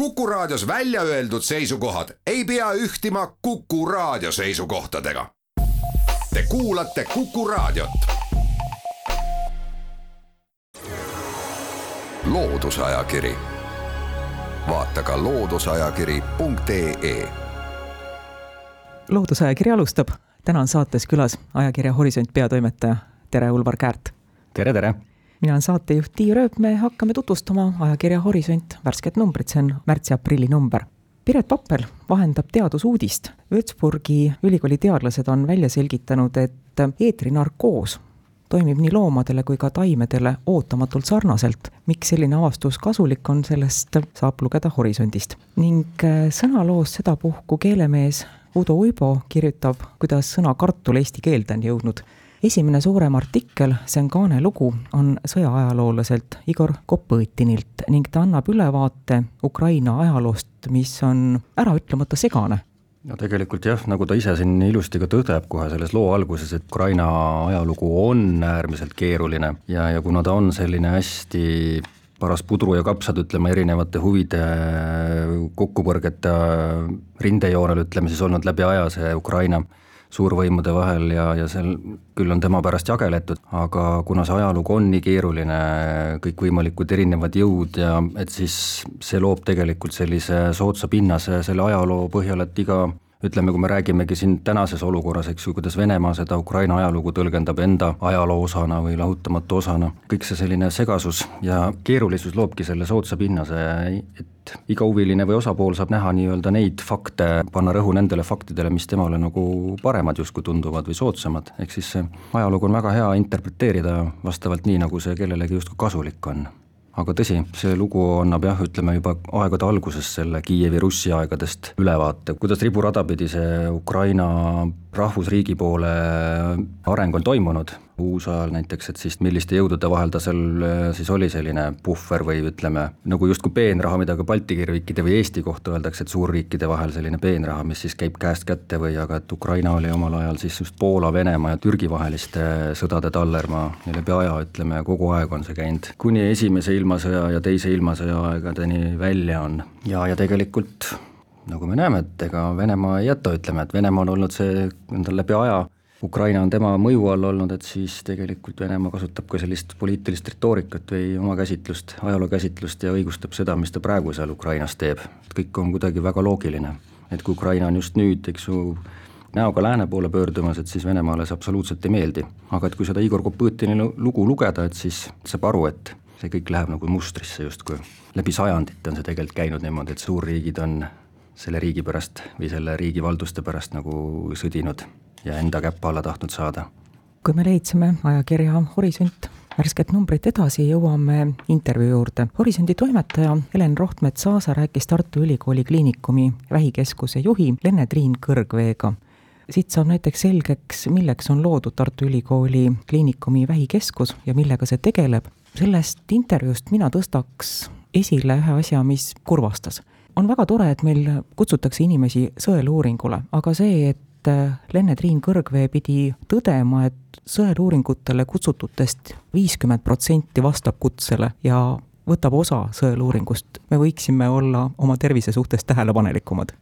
Kuku Raadios välja öeldud seisukohad ei pea ühtima Kuku Raadio seisukohtadega. Te kuulate Kuku Raadiot. loodusajakiri, vaata ka looduseajakiri.ee. loodusajakiri alustab, täna on saates külas ajakirja Horisont peatoimetaja, tere, Ulvar Käärt. tere, tere mina olen saatejuht Tiia Rööp, me hakkame tutvustama ajakirja Horisont värsket numbrit, see on märtsi-aprilli number. Piret Pappel vahendab teadusuudist. Würzburgi ülikooli teadlased on välja selgitanud, et eetrinarkoos toimib nii loomadele kui ka taimedele ootamatult sarnaselt. miks selline avastus kasulik on, sellest saab lugeda Horisondist. ning äh, sõnaloos sedapuhku keelemees Udo Uibo kirjutab, kuidas sõna kartul eesti keelde on jõudnud esimene suurem artikkel, see on kaanelugu, on sõjaaajaloolaselt Igor Kopõtinilt ning ta annab ülevaate Ukraina ajaloost, mis on äraütlemata segane. No tegelikult jah, nagu ta ise siin ilusti ka tõdeb kohe selles loo alguses, et Ukraina ajalugu on äärmiselt keeruline ja, ja kuna ta on selline hästi paras pudru ja kapsad, ütleme, erinevate huvide kokkupõrgete rindejoonel, ütleme siis olnud läbi aja see Ukraina suurvõimude vahel ja, ja seal küll on tema pärast jageletud, aga kuna see ajalugu on nii keeruline, kõikvõimalikud erinevad jõud ja et siis see loob tegelikult sellise soodsa pinnase selle ajaloo põhjal, et iga ütleme, kui me räägimegi siin tänases olukorras, eks ju, kuidas Venemaa seda Ukraina ajalugu tõlgendab enda ajaloo osana või lahutamatu osana, kõik see selline segasus ja keerulisus loobki selle soodsa pinnase, et iga huviline või osapool saab näha nii-öelda neid fakte, panna rõhu nendele faktidele, mis temale nagu paremad justkui tunduvad või soodsamad, ehk siis see ajalugu on väga hea interpreteerida vastavalt nii, nagu see kellelegi justkui kasulik on aga tõsi, see lugu annab jah, ütleme juba aegade alguses selle Kiievi Russi aegadest ülevaate, kuidas riburada pidi see Ukraina rahvusriigi poole areng on toimunud. Uusajal näiteks, et siis milliste jõudude vahel ta seal äh, siis oli selline puhver või ütleme, nagu justkui peenraha, mida ka Balti riikide või Eesti kohta öeldakse, et suurriikide vahel selline peenraha, mis siis käib käest kätte või aga et Ukraina oli omal ajal siis just Poola, Venemaa ja Türgi vaheliste sõdade tallermaa ja läbi aja, ütleme, kogu aeg on see käinud, kuni esimese ilmasõja ja teise ilmasõja aegadeni välja on. Ja, ja tegelikult nagu me näeme, et ega Venemaa ei jäta, ütleme, et Venemaa on olnud see endal läbi aja Ukraina on tema mõju all olnud, et siis tegelikult Venemaa kasutab ka sellist poliitilist retoorikat või oma käsitlust, ajalookäsitlust ja õigustab seda, mis ta praegu seal Ukrainas teeb. et kõik on kuidagi väga loogiline. et kui Ukraina on just nüüd, eks ju, näoga lääne poole pöördumas, et siis Venemaale see absoluutselt ei meeldi. aga et kui seda Igor Kopõtini lugu lugeda, et siis saab aru, et see kõik läheb nagu mustrisse justkui. läbi sajandite on see tegelikult käinud niimoodi, et suurriigid on selle riigi pärast või selle riigi valduste pärast nagu sõdinud ja enda käppa alla tahtnud saada. kui me leidsime ajakirja Horisont värsket numbrit edasi, jõuame intervjuu juurde. Horisondi toimetaja Helen Rohtmets-Aasa rääkis Tartu Ülikooli Kliinikumi vähikeskuse juhi Lenne-Triin Kõrgveega. siit saab näiteks selgeks, milleks on loodud Tartu Ülikooli Kliinikumi vähikeskus ja millega see tegeleb. sellest intervjuust mina tõstaks esile ühe asja, mis kurvastas. On väga tore, et meil kutsutakse inimesi sõeluuringule, aga see, et äh, Lenne-Triin Kõrgvee pidi tõdema, et sõeluuringutele kutsututest viiskümmend protsenti vastab kutsele ja võtab osa sõeluuringust, me võiksime olla oma tervise suhtes tähelepanelikumad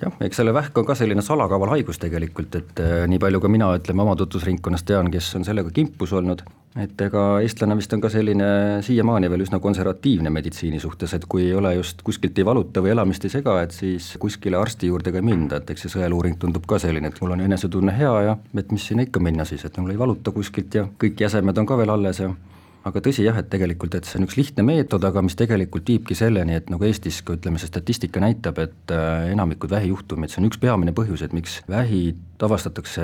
jah, eks selle vähk on ka selline salakaval haigus tegelikult, et äh, nii palju ka mina, ütleme, oma tutvusringkonnas tean, kes on sellega kimpus olnud, et ega eestlane vist on ka selline siiamaani veel üsna konservatiivne meditsiini suhtes, et kui ei ole just kuskilt ei valuta või elamist ei sega, et siis kuskile arsti juurde ka ei minda, et eks see sõeluuring tundub ka selline, et mul on enesetunne hea ja et mis sinna ikka minna siis, et mul ei valuta kuskilt ja kõik jäsemed on ka veel alles ja aga tõsi jah, et tegelikult, et see on üks lihtne meetod, aga mis tegelikult viibki selleni, et nagu Eestis ka ütleme, see statistika näitab, et äh, enamikud vähijuhtumid, see on üks peamine põhjus, et miks vähi avastatakse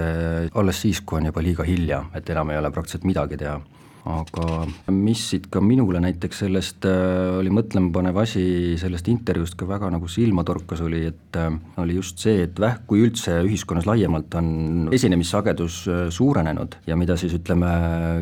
alles siis, kui on juba liiga hilja, et enam ei ole praktiliselt midagi teha aga mis siit ka minule näiteks sellest äh, oli mõtlemapanev asi, sellest intervjuust ka väga nagu silma torkas, oli, et äh, oli just see, et vähk kui üldse ühiskonnas laiemalt on esinemissagedus äh, suurenenud ja mida siis ütleme,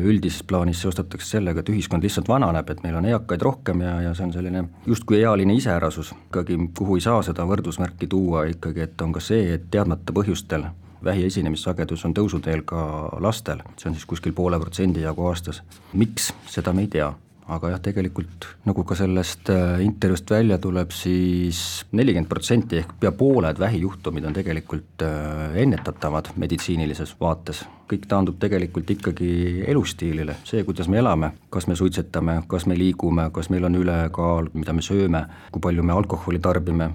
üldises plaanis seostatakse sellega, et ühiskond lihtsalt vananeb, et meil on eakaid rohkem ja, ja see on selline justkui ealine iseärasus, ikkagi kuhu ei saa seda võrdusmärki tuua ikkagi, et on ka see, et teadmata põhjustel vähi esinemissagedus on tõusuteel ka lastel, see on siis kuskil poole protsendi jagu aastas. miks, seda me ei tea aga jah, tegelikult nagu ka sellest äh, intervjuust välja tuleb siis, siis nelikümmend protsenti ehk pea pooled vähijuhtumid on tegelikult äh, ennetatavad meditsiinilises vaates. kõik taandub tegelikult ikkagi elustiilile, see, kuidas me elame, kas me suitsetame, kas me liigume, kas meil on ülekaal, mida me sööme, kui palju me alkoholi tarbime,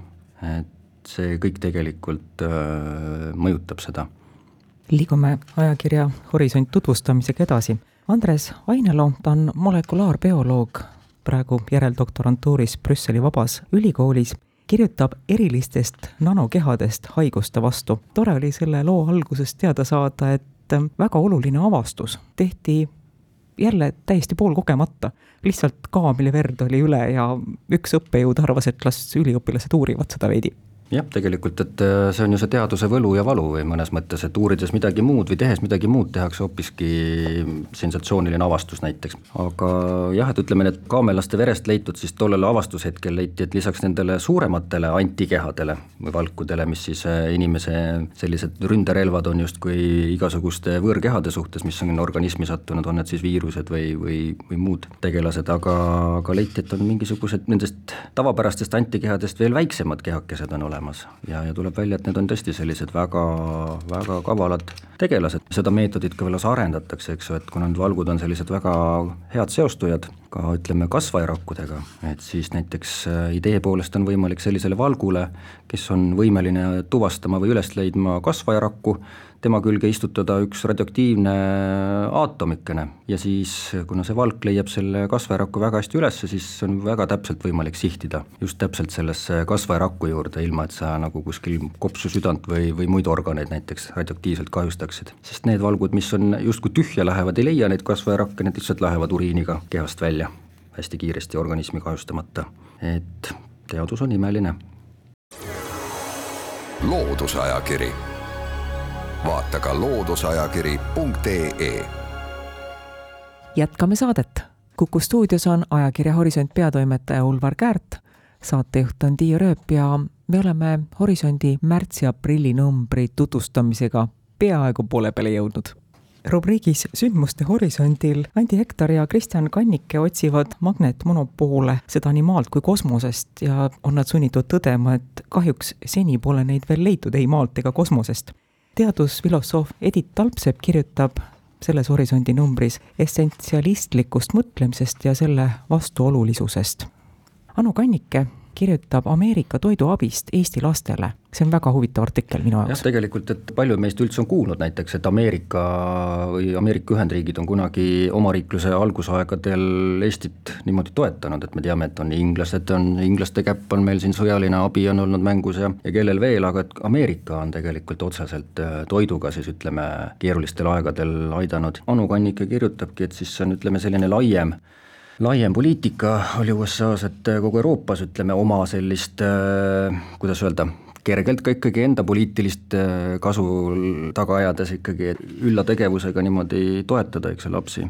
et see kõik tegelikult äh, mõjutab seda liigume ajakirja Horisont tutvustamisega edasi. Andres Ainelo, ta on molekulaarbioloog, praegu järeldoktorantuuris Brüsseli Vabas Ülikoolis, kirjutab erilistest nanokehadest haiguste vastu. tore oli selle loo alguses teada saada, et väga oluline avastus tehti jälle täiesti poolkogemata. lihtsalt kaameli verd oli üle ja üks õppejõud arvas, et las üliõpilased uurivad seda veidi jah, tegelikult, et äh, see on ju see teaduse võlu ja valu või mõnes mõttes, et uurides midagi muud või tehes midagi muud, tehakse hoopiski sensatsiooniline avastus näiteks. aga jah, et ütleme, need kaamelaste verest leitud siis tollel avastushetkel leiti, et lisaks nendele suurematele antikehadele või valkudele, mis siis äh, inimese sellised ründerelvad on justkui igasuguste võõrkehade suhtes, mis on organismi sattunud, on need siis viirused või, või, või muud tegelased, aga, aga leiti, et on mingisugused nendest tavapärastest antikehadest veel väiksemad kehakesed on olemas olemas. Ja, ja tuleb välja, et need on tõesti sellised väga, väga kavalad tegelased, seda meetodit ka veel alles arendatakse, eks ju, et kuna need valgud on sellised väga head seostujad, ka ütleme kasvajarakkudega, et siis näiteks äh, idee poolest on võimalik sellisele valgule, kes on võimeline tuvastama või üles leidma kasvajarakku, tema külge istutada üks radioaktiivne aatomikene. Ja siis, kuna see valk leiab selle kasvajaraku väga hästi üles, siis on väga täpselt võimalik sihtida just täpselt sellesse kasvajaraku juurde, ilma et sa nagu kuskil kopsu südant või, või muid organeid näiteks radioaktiivselt kahjustaksid. sest need valgud, mis on justkui tühja lähevad, ei leia neid kasvajarakke, need lihtsalt lähevad uriiniga kehast välja hästi kiiresti organismi kahjustamata, et teadus on imeline. loodusajakiri vaata ka looduseajakiri.ee. jätkame saadet. kuku stuudios on ajakirja Horisont peatoimetaja Ulvar Käärt, saatejuht on Tiia Rööp ja me oleme Horisondi märtsi-aprilli numbri tutvustamisega peaaegu poole peale jõudnud rubriigis Sündmuste horisondil Andi Hektar ja Kristjan Kannike otsivad magnetmonopoole, seda nii maalt kui kosmosest ja on nad sunnitud tõdema, et kahjuks seni pole neid veel leitud ei maalt ega kosmosest teadusfilosoof Edith Talpsepp kirjutab selles Horisondi numbris essentsialistlikust mõtlemisest ja selle vastuolulisusest. Anu Kannike kirjutab Ameerika toiduabist Eesti lastele. see on väga huvitav artikkel minu jaoks. jah, tegelikult, et paljud meist üldse on kuulnud näiteks, et Ameerika või Ameerika Ühendriigid on kunagi omariikluse algusaegadel Eestit niimoodi toetanud, et me teame, et on inglased, on inglaste käpp on meil siin, sõjaline abi on olnud mängus ja, ja kellel veel, aga et Ameerika on tegelikult otseselt äh, toiduga siis ütleme, keerulistel aegadel aidanud. Anu Kannike kirjutabki, et siis see on, ütleme, selline laiem laiem poliitika oli USA-s, et kogu Euroopas ütleme oma sellist, äh, kuidas öelda, kergelt ka ikkagi enda poliitilist äh, kasu taga ajades ikkagi ülla tegevusega niimoodi toetada, eks ju, lapsi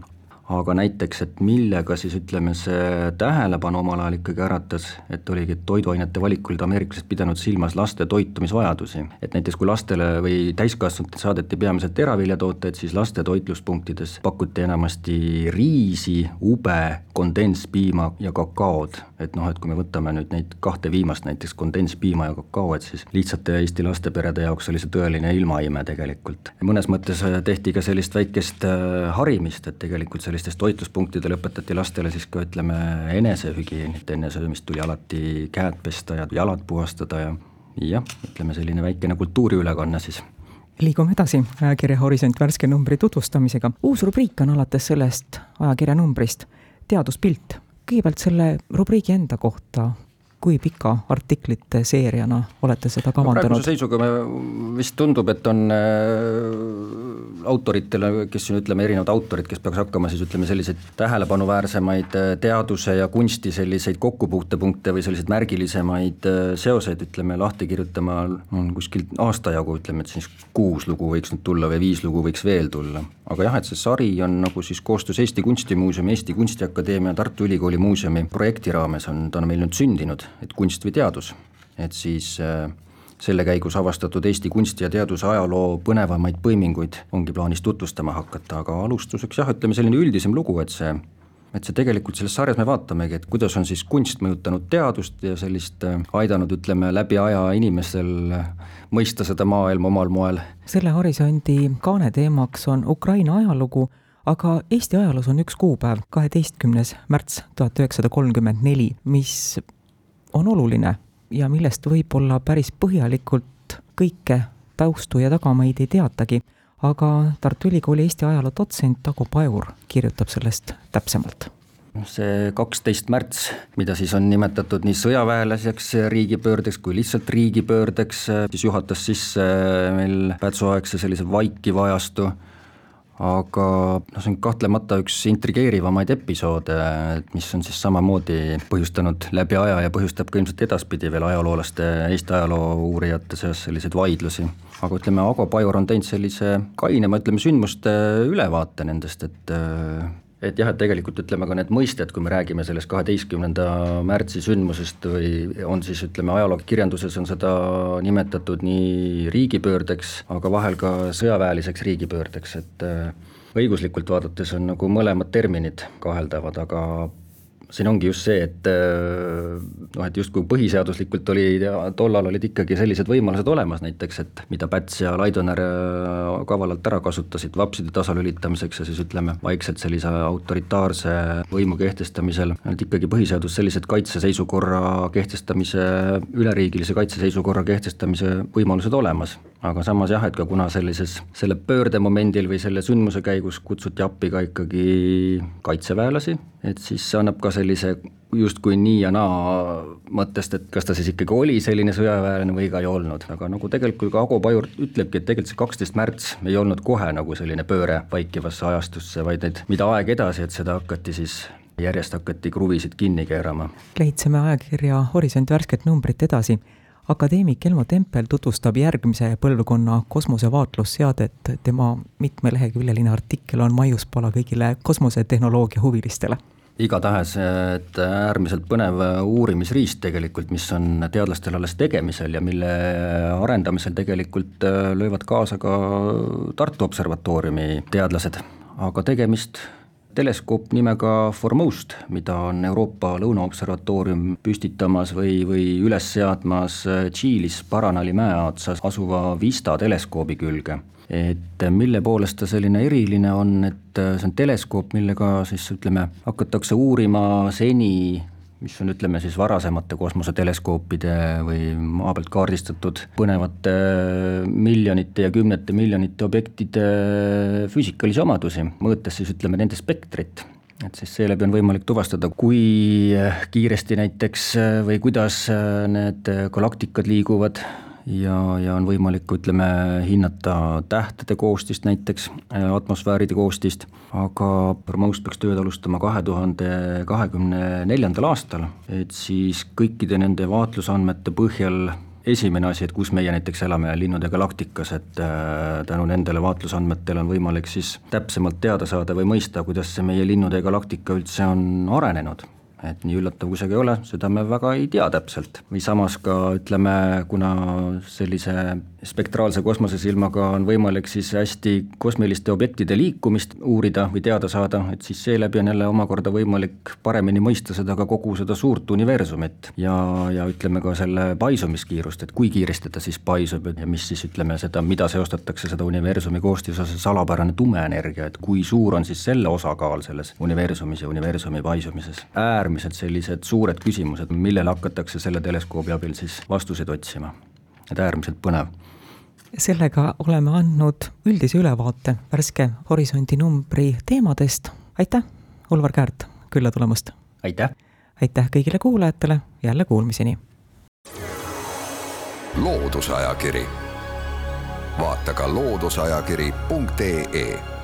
aga näiteks, et millega siis ütleme, see tähelepanu omal ajal ikkagi äratas, et oligi, et toiduainete valikul olid ameeriklased pidanud silmas laste toitumisvajadusi. et näiteks kui lastele või täiskasvanutele saadeti peamiselt teraviljatooteid, siis laste toitluspunktides pakuti enamasti riisi, ube, kondentspiima ja kakaod. et noh, et kui me võtame nüüd neid kahte viimast, näiteks kondentspiima ja kakao, et siis lihtsate Eesti lasteperede jaoks oli see tõeline ilmaime tegelikult. mõnes mõttes tehti ka sellist väikest äh, harimist, et tegelikult sellist sellistes toitluspunktidel õpetati lastele siis ka ütleme, enesehügieenit, enne söömist tuli alati käed pesta ja jalad puhastada ja jah, ütleme selline väikene kultuuriülekanne siis liigume edasi ajakirja Horisont värske numbri tutvustamisega. uus rubriik on alates sellest ajakirja numbrist Teaduspilt. kõigepealt selle rubriigi enda kohta, kui pika artiklite seeriana olete seda kavandanud? praeguse seisuga me vist tundub, et on äh, autoritele, kes siin ütleme, erinevad autorid, kes peaks hakkama siis ütleme, selliseid tähelepanuväärsemaid äh, teaduse ja kunsti selliseid kokkupuutepunkte või selliseid märgilisemaid äh, seoseid, ütleme, lahti kirjutama, on kuskil aasta jagu, ütleme, et siis kuus lugu võiks nüüd tulla või viis lugu võiks veel tulla. aga jah, et see sari on nagu siis koostöös Eesti Kunstimuuseumi, Eesti Kunstiakadeemia, Tartu Ülikooli muuseumi projekti raames on ta on meil nüüd sündinud et kunst või teadus, et siis äh, selle käigus avastatud Eesti kunsti ja teaduse ajaloo põnevamaid põiminguid ongi plaanis tutvustama hakata, aga alustuseks jah, ütleme selline üldisem lugu, et see et see tegelikult selles sarjas me vaatamegi, et kuidas on siis kunst mõjutanud teadust ja sellist äh, aidanud, ütleme, läbi aja inimestel mõista seda maailma omal moel. selle Horisondi kaane teemaks on Ukraina ajalugu, aga Eesti ajaloos on üks kuupäev, kaheteistkümnes märts tuhat üheksasada kolmkümmend neli, mis on oluline ja millest võib-olla päris põhjalikult kõike taustu ja tagamaid ei teatagi aga Tartu Ülikooli Eesti ajaloo dotsent Ago Pajur kirjutab sellest täpsemalt. See kaksteist märts, mida siis on nimetatud nii sõjaväelaseks riigipöördeks kui lihtsalt riigipöördeks, siis juhatas sisse meil Pätsu-aegse sellise vaikiva ajastu, aga noh, see on kahtlemata üks intrigeerivamaid episoode, mis on siis samamoodi põhjustanud läbi aja ja põhjustab ka ilmselt edaspidi veel ajaloolaste, Eesti ajaloo uurijate seas selliseid vaidlusi. Aga ütleme, Ago Pajur on teinud sellise kainema, ütleme, sündmuste ülevaate nendest, et et jah, et tegelikult ütleme ka need mõisted, kui me räägime sellest kaheteistkümnenda märtsi sündmusest või on siis ütleme, ajalookirjanduses on seda nimetatud nii riigipöördeks, aga vahel ka sõjaväeliseks riigipöördeks, et õiguslikult vaadates on nagu mõlemad terminid kaheldavad, aga siin ongi just see, et äh, noh, et justkui põhiseaduslikult oli, tollal olid ikkagi sellised võimalused olemas näiteks, et mida Päts ja Laidoner äh, kavalalt ära kasutasid vapside tasalülitamiseks ja siis ütleme, vaikselt sellise autoritaarse võimu kehtestamisel, et ikkagi põhiseadus sellised kaitseseisukorra kehtestamise, üleriigilise kaitseseisukorra kehtestamise võimalused olemas. Aga samas jah, et ka kuna sellises, selle pöördemomendil või selle sündmuse käigus kutsuti appi ka ikkagi kaitseväelasi, et siis see annab ka sellise justkui nii ja naa mõttest, et kas ta siis ikkagi oli selline sõjaväelane või ka ei olnud, aga nagu tegelikult ka Ago Pajur ütlebki, et tegelikult see kaksteist märts ei olnud kohe nagu selline pööre vaikivasse ajastusse, vaid et mida aeg edasi, et seda hakati siis järjest hakati kruvisid kinni keerama. leidsime ajakirja Horisont värsket numbrit edasi akadeemik Elmo Tempel tutvustab järgmise põlvkonna kosmosevaatlusseadet, tema mitmeleheküljeline artikkel on maiuspala kõigile kosmosetehnoloogia huvilistele. Igatahes, et äärmiselt põnev uurimisriist tegelikult, mis on teadlastel alles tegemisel ja mille arendamisel tegelikult löövad kaasa ka Tartu Observatooriumi teadlased, aga tegemist teleskoop nimega Formost, mida on Euroopa Lõunaobservatoorium püstitamas või, või üles seadmas Tšiilis Paranali mäe otsas asuva Vista teleskoobi külge. Et mille poolest ta selline eriline on, et see on teleskoop, millega siis ütleme, hakatakse uurima seni mis on, ütleme siis varasemate kosmoseteleskoopide või maa pealt kaardistatud põnevate miljonite ja kümnete miljonite objektide füüsikalisi omadusi, mõõtes siis ütleme nende spektrit. Et siis seeläbi on võimalik tuvastada, kui kiiresti näiteks või kuidas need galaktikad liiguvad ja, ja on võimalik, ütleme, hinnata tähtede koostist näiteks, äh, atmosfääride koostist, aga Promost peaks tööd alustama kahe tuhande kahekümne neljandal aastal, et siis kõikide nende vaatlusandmete põhjal esimene asi, et kus meie näiteks elame linnude galaktikas, et äh, tänu nendele vaatlusandmetele on võimalik siis täpsemalt teada saada või mõista, kuidas see meie linnude galaktika üldse on arenenud et nii üllatav, kui see ka ei ole, seda me väga ei tea täpselt. või samas ka ütleme, kuna sellise spektraalse kosmosesilmaga on võimalik siis hästi kosmiliste objektide liikumist uurida või teada saada, et siis seeläbi on jälle omakorda võimalik paremini mõista seda ka kogu seda suurt universumit ja, ja ütleme ka selle paisumiskiirust, et kui kiiresti ta siis paisub ja mis siis ütleme seda, mida seostatakse seda universumi koostisosas salapärane tume energia, et kui suur on siis selle osakaal selles universumis ja universumi paisumises. äärmiselt sellised suured küsimused, millele hakatakse selle teleskoobi abil siis vastuseid otsima et äärmiselt põnev sellega oleme andnud üldise ülevaate värske Horisondi numbri teemadest. aitäh, Ulvar Käärt, külla tulemast! aitäh! aitäh kõigile kuulajatele, jälle kuulmiseni! loodusajakiri, vaata ka looduseajakiri.ee